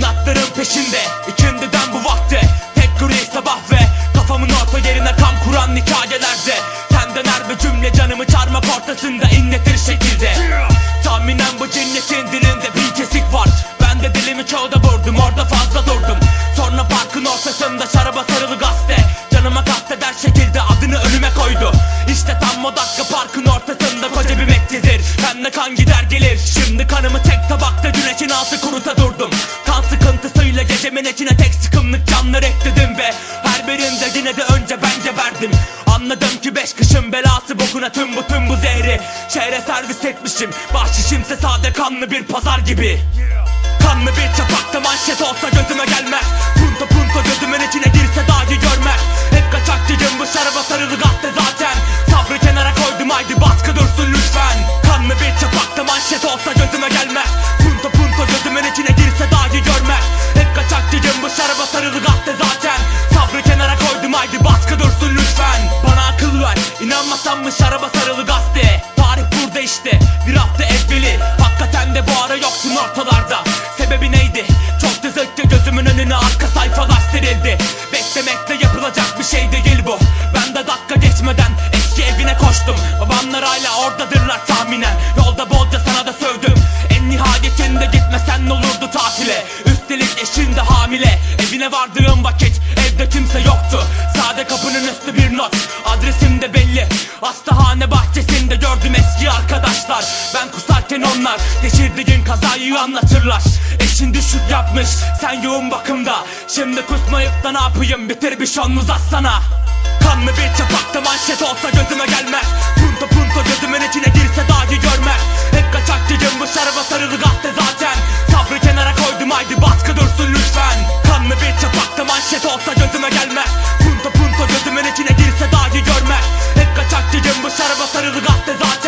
Natların peşinde ikindiden bu vakte. Tek gri sabah ve kafamın orta yerine kam kuran hikayelerde Senden her bir cümle canımı çarmak ortasında inletir şekilde. Tahminen bu cinnetin dilinde bir kesik var. Ben de dilimi çoğda vurdum orada fazla durdum. Sonra parkın ortasında şaraba sarılı gazete. Canıma kasteder şekilde Bende kan gider gelir. Şimdi kanımı tek tabakta güneşin altı kuruta durdum. Kan sıkıntısıyla gecemin içine tek sıkımlık canlar ekledim ve Her birinde yine de önce ben geberdim Anladım ki beş kışın belası bokuna tüm bu tüm bu zehri. Şehre servis etmişim. Bahşişimse sade kanlı bir pazar gibi. Kanlı bir çapakta manşet olsa koydum haydi baskı dursun lütfen. Bana akıl ver inanmasan mı şaraba sarılı gazete? Tarih burada işte bir hafta evveli. Hakikaten de bu ara yoksun ortalarda. Sebebi neydi? Çok zıttı gözümün önüne arka sayfalar serildi. Beklemekle yapılacak bir şey değil bu. Ben de dakika geçmeden eski evine koştum. Babamlar hala oradadırlar tahminen. Yolda bolca sana da sövdüm. En nihayetinde gitmesen olurdu tatile? Üstelik eşin de hamile. Evine vardığım vakit evde kimse yoktu. Sade kapının üstü bir not. Adresim de belli. Hastahane bahçesinde gördüm eski arkadaşlar. Ben kusarken onlar Geçirdiğin kazayı anlatırlar. Eşin düşük yapmış sen yoğun bakımda. Şimdi kusmayıp da ne yapayım? Bitir bir şon uzatsana. Kanlı bir çapakta manşet olsa gözüme gelmez. Punto punto gözümün içine girse dahi görmez. Hep kaçakçıyım bu şaraba sarılı gazete zaten. Sabrı kenara koydum haydi baskı dursun lütfen Kanlı bir çapakta manşet olsa gözüme gelmez Punto punto gözümün içine girse dahi görmez Hep kaçakçıyım bu şaraba sarılı gazete zaten